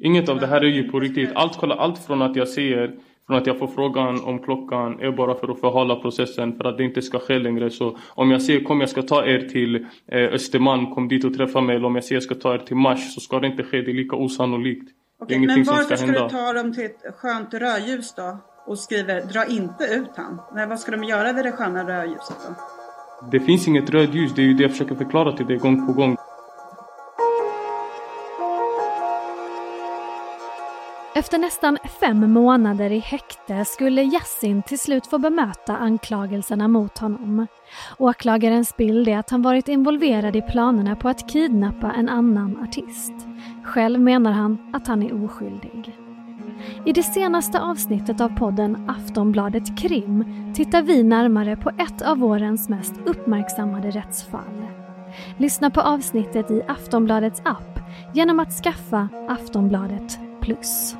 Inget av det här är ju på riktigt. Allt, kolla, allt från att jag ser från att jag får frågan om klockan är bara för att förhala processen för att det inte ska ske längre. Så om jag säger kom jag ska ta er till eh, Östermalm, kom dit och träffa mig. Eller om jag säger jag ska ta er till Mars så ska det inte ske. Det är lika osannolikt. Okej, men varför ska, ska du ta dem till ett skönt rödljus då? Och skriver dra inte ut han. Nej, vad ska de göra vid det sköna rödljuset då? Det finns inget rödljus, det är ju det jag försöker förklara till dig gång på gång. Efter nästan fem månader i häkte skulle Yassin till slut få bemöta anklagelserna mot honom. Åklagarens bild är att han varit involverad i planerna på att kidnappa en annan artist. Själv menar han att han är oskyldig. I det senaste avsnittet av podden Aftonbladet Krim tittar vi närmare på ett av vårens mest uppmärksammade rättsfall. Lyssna på avsnittet i Aftonbladets app genom att skaffa Aftonbladet Plus.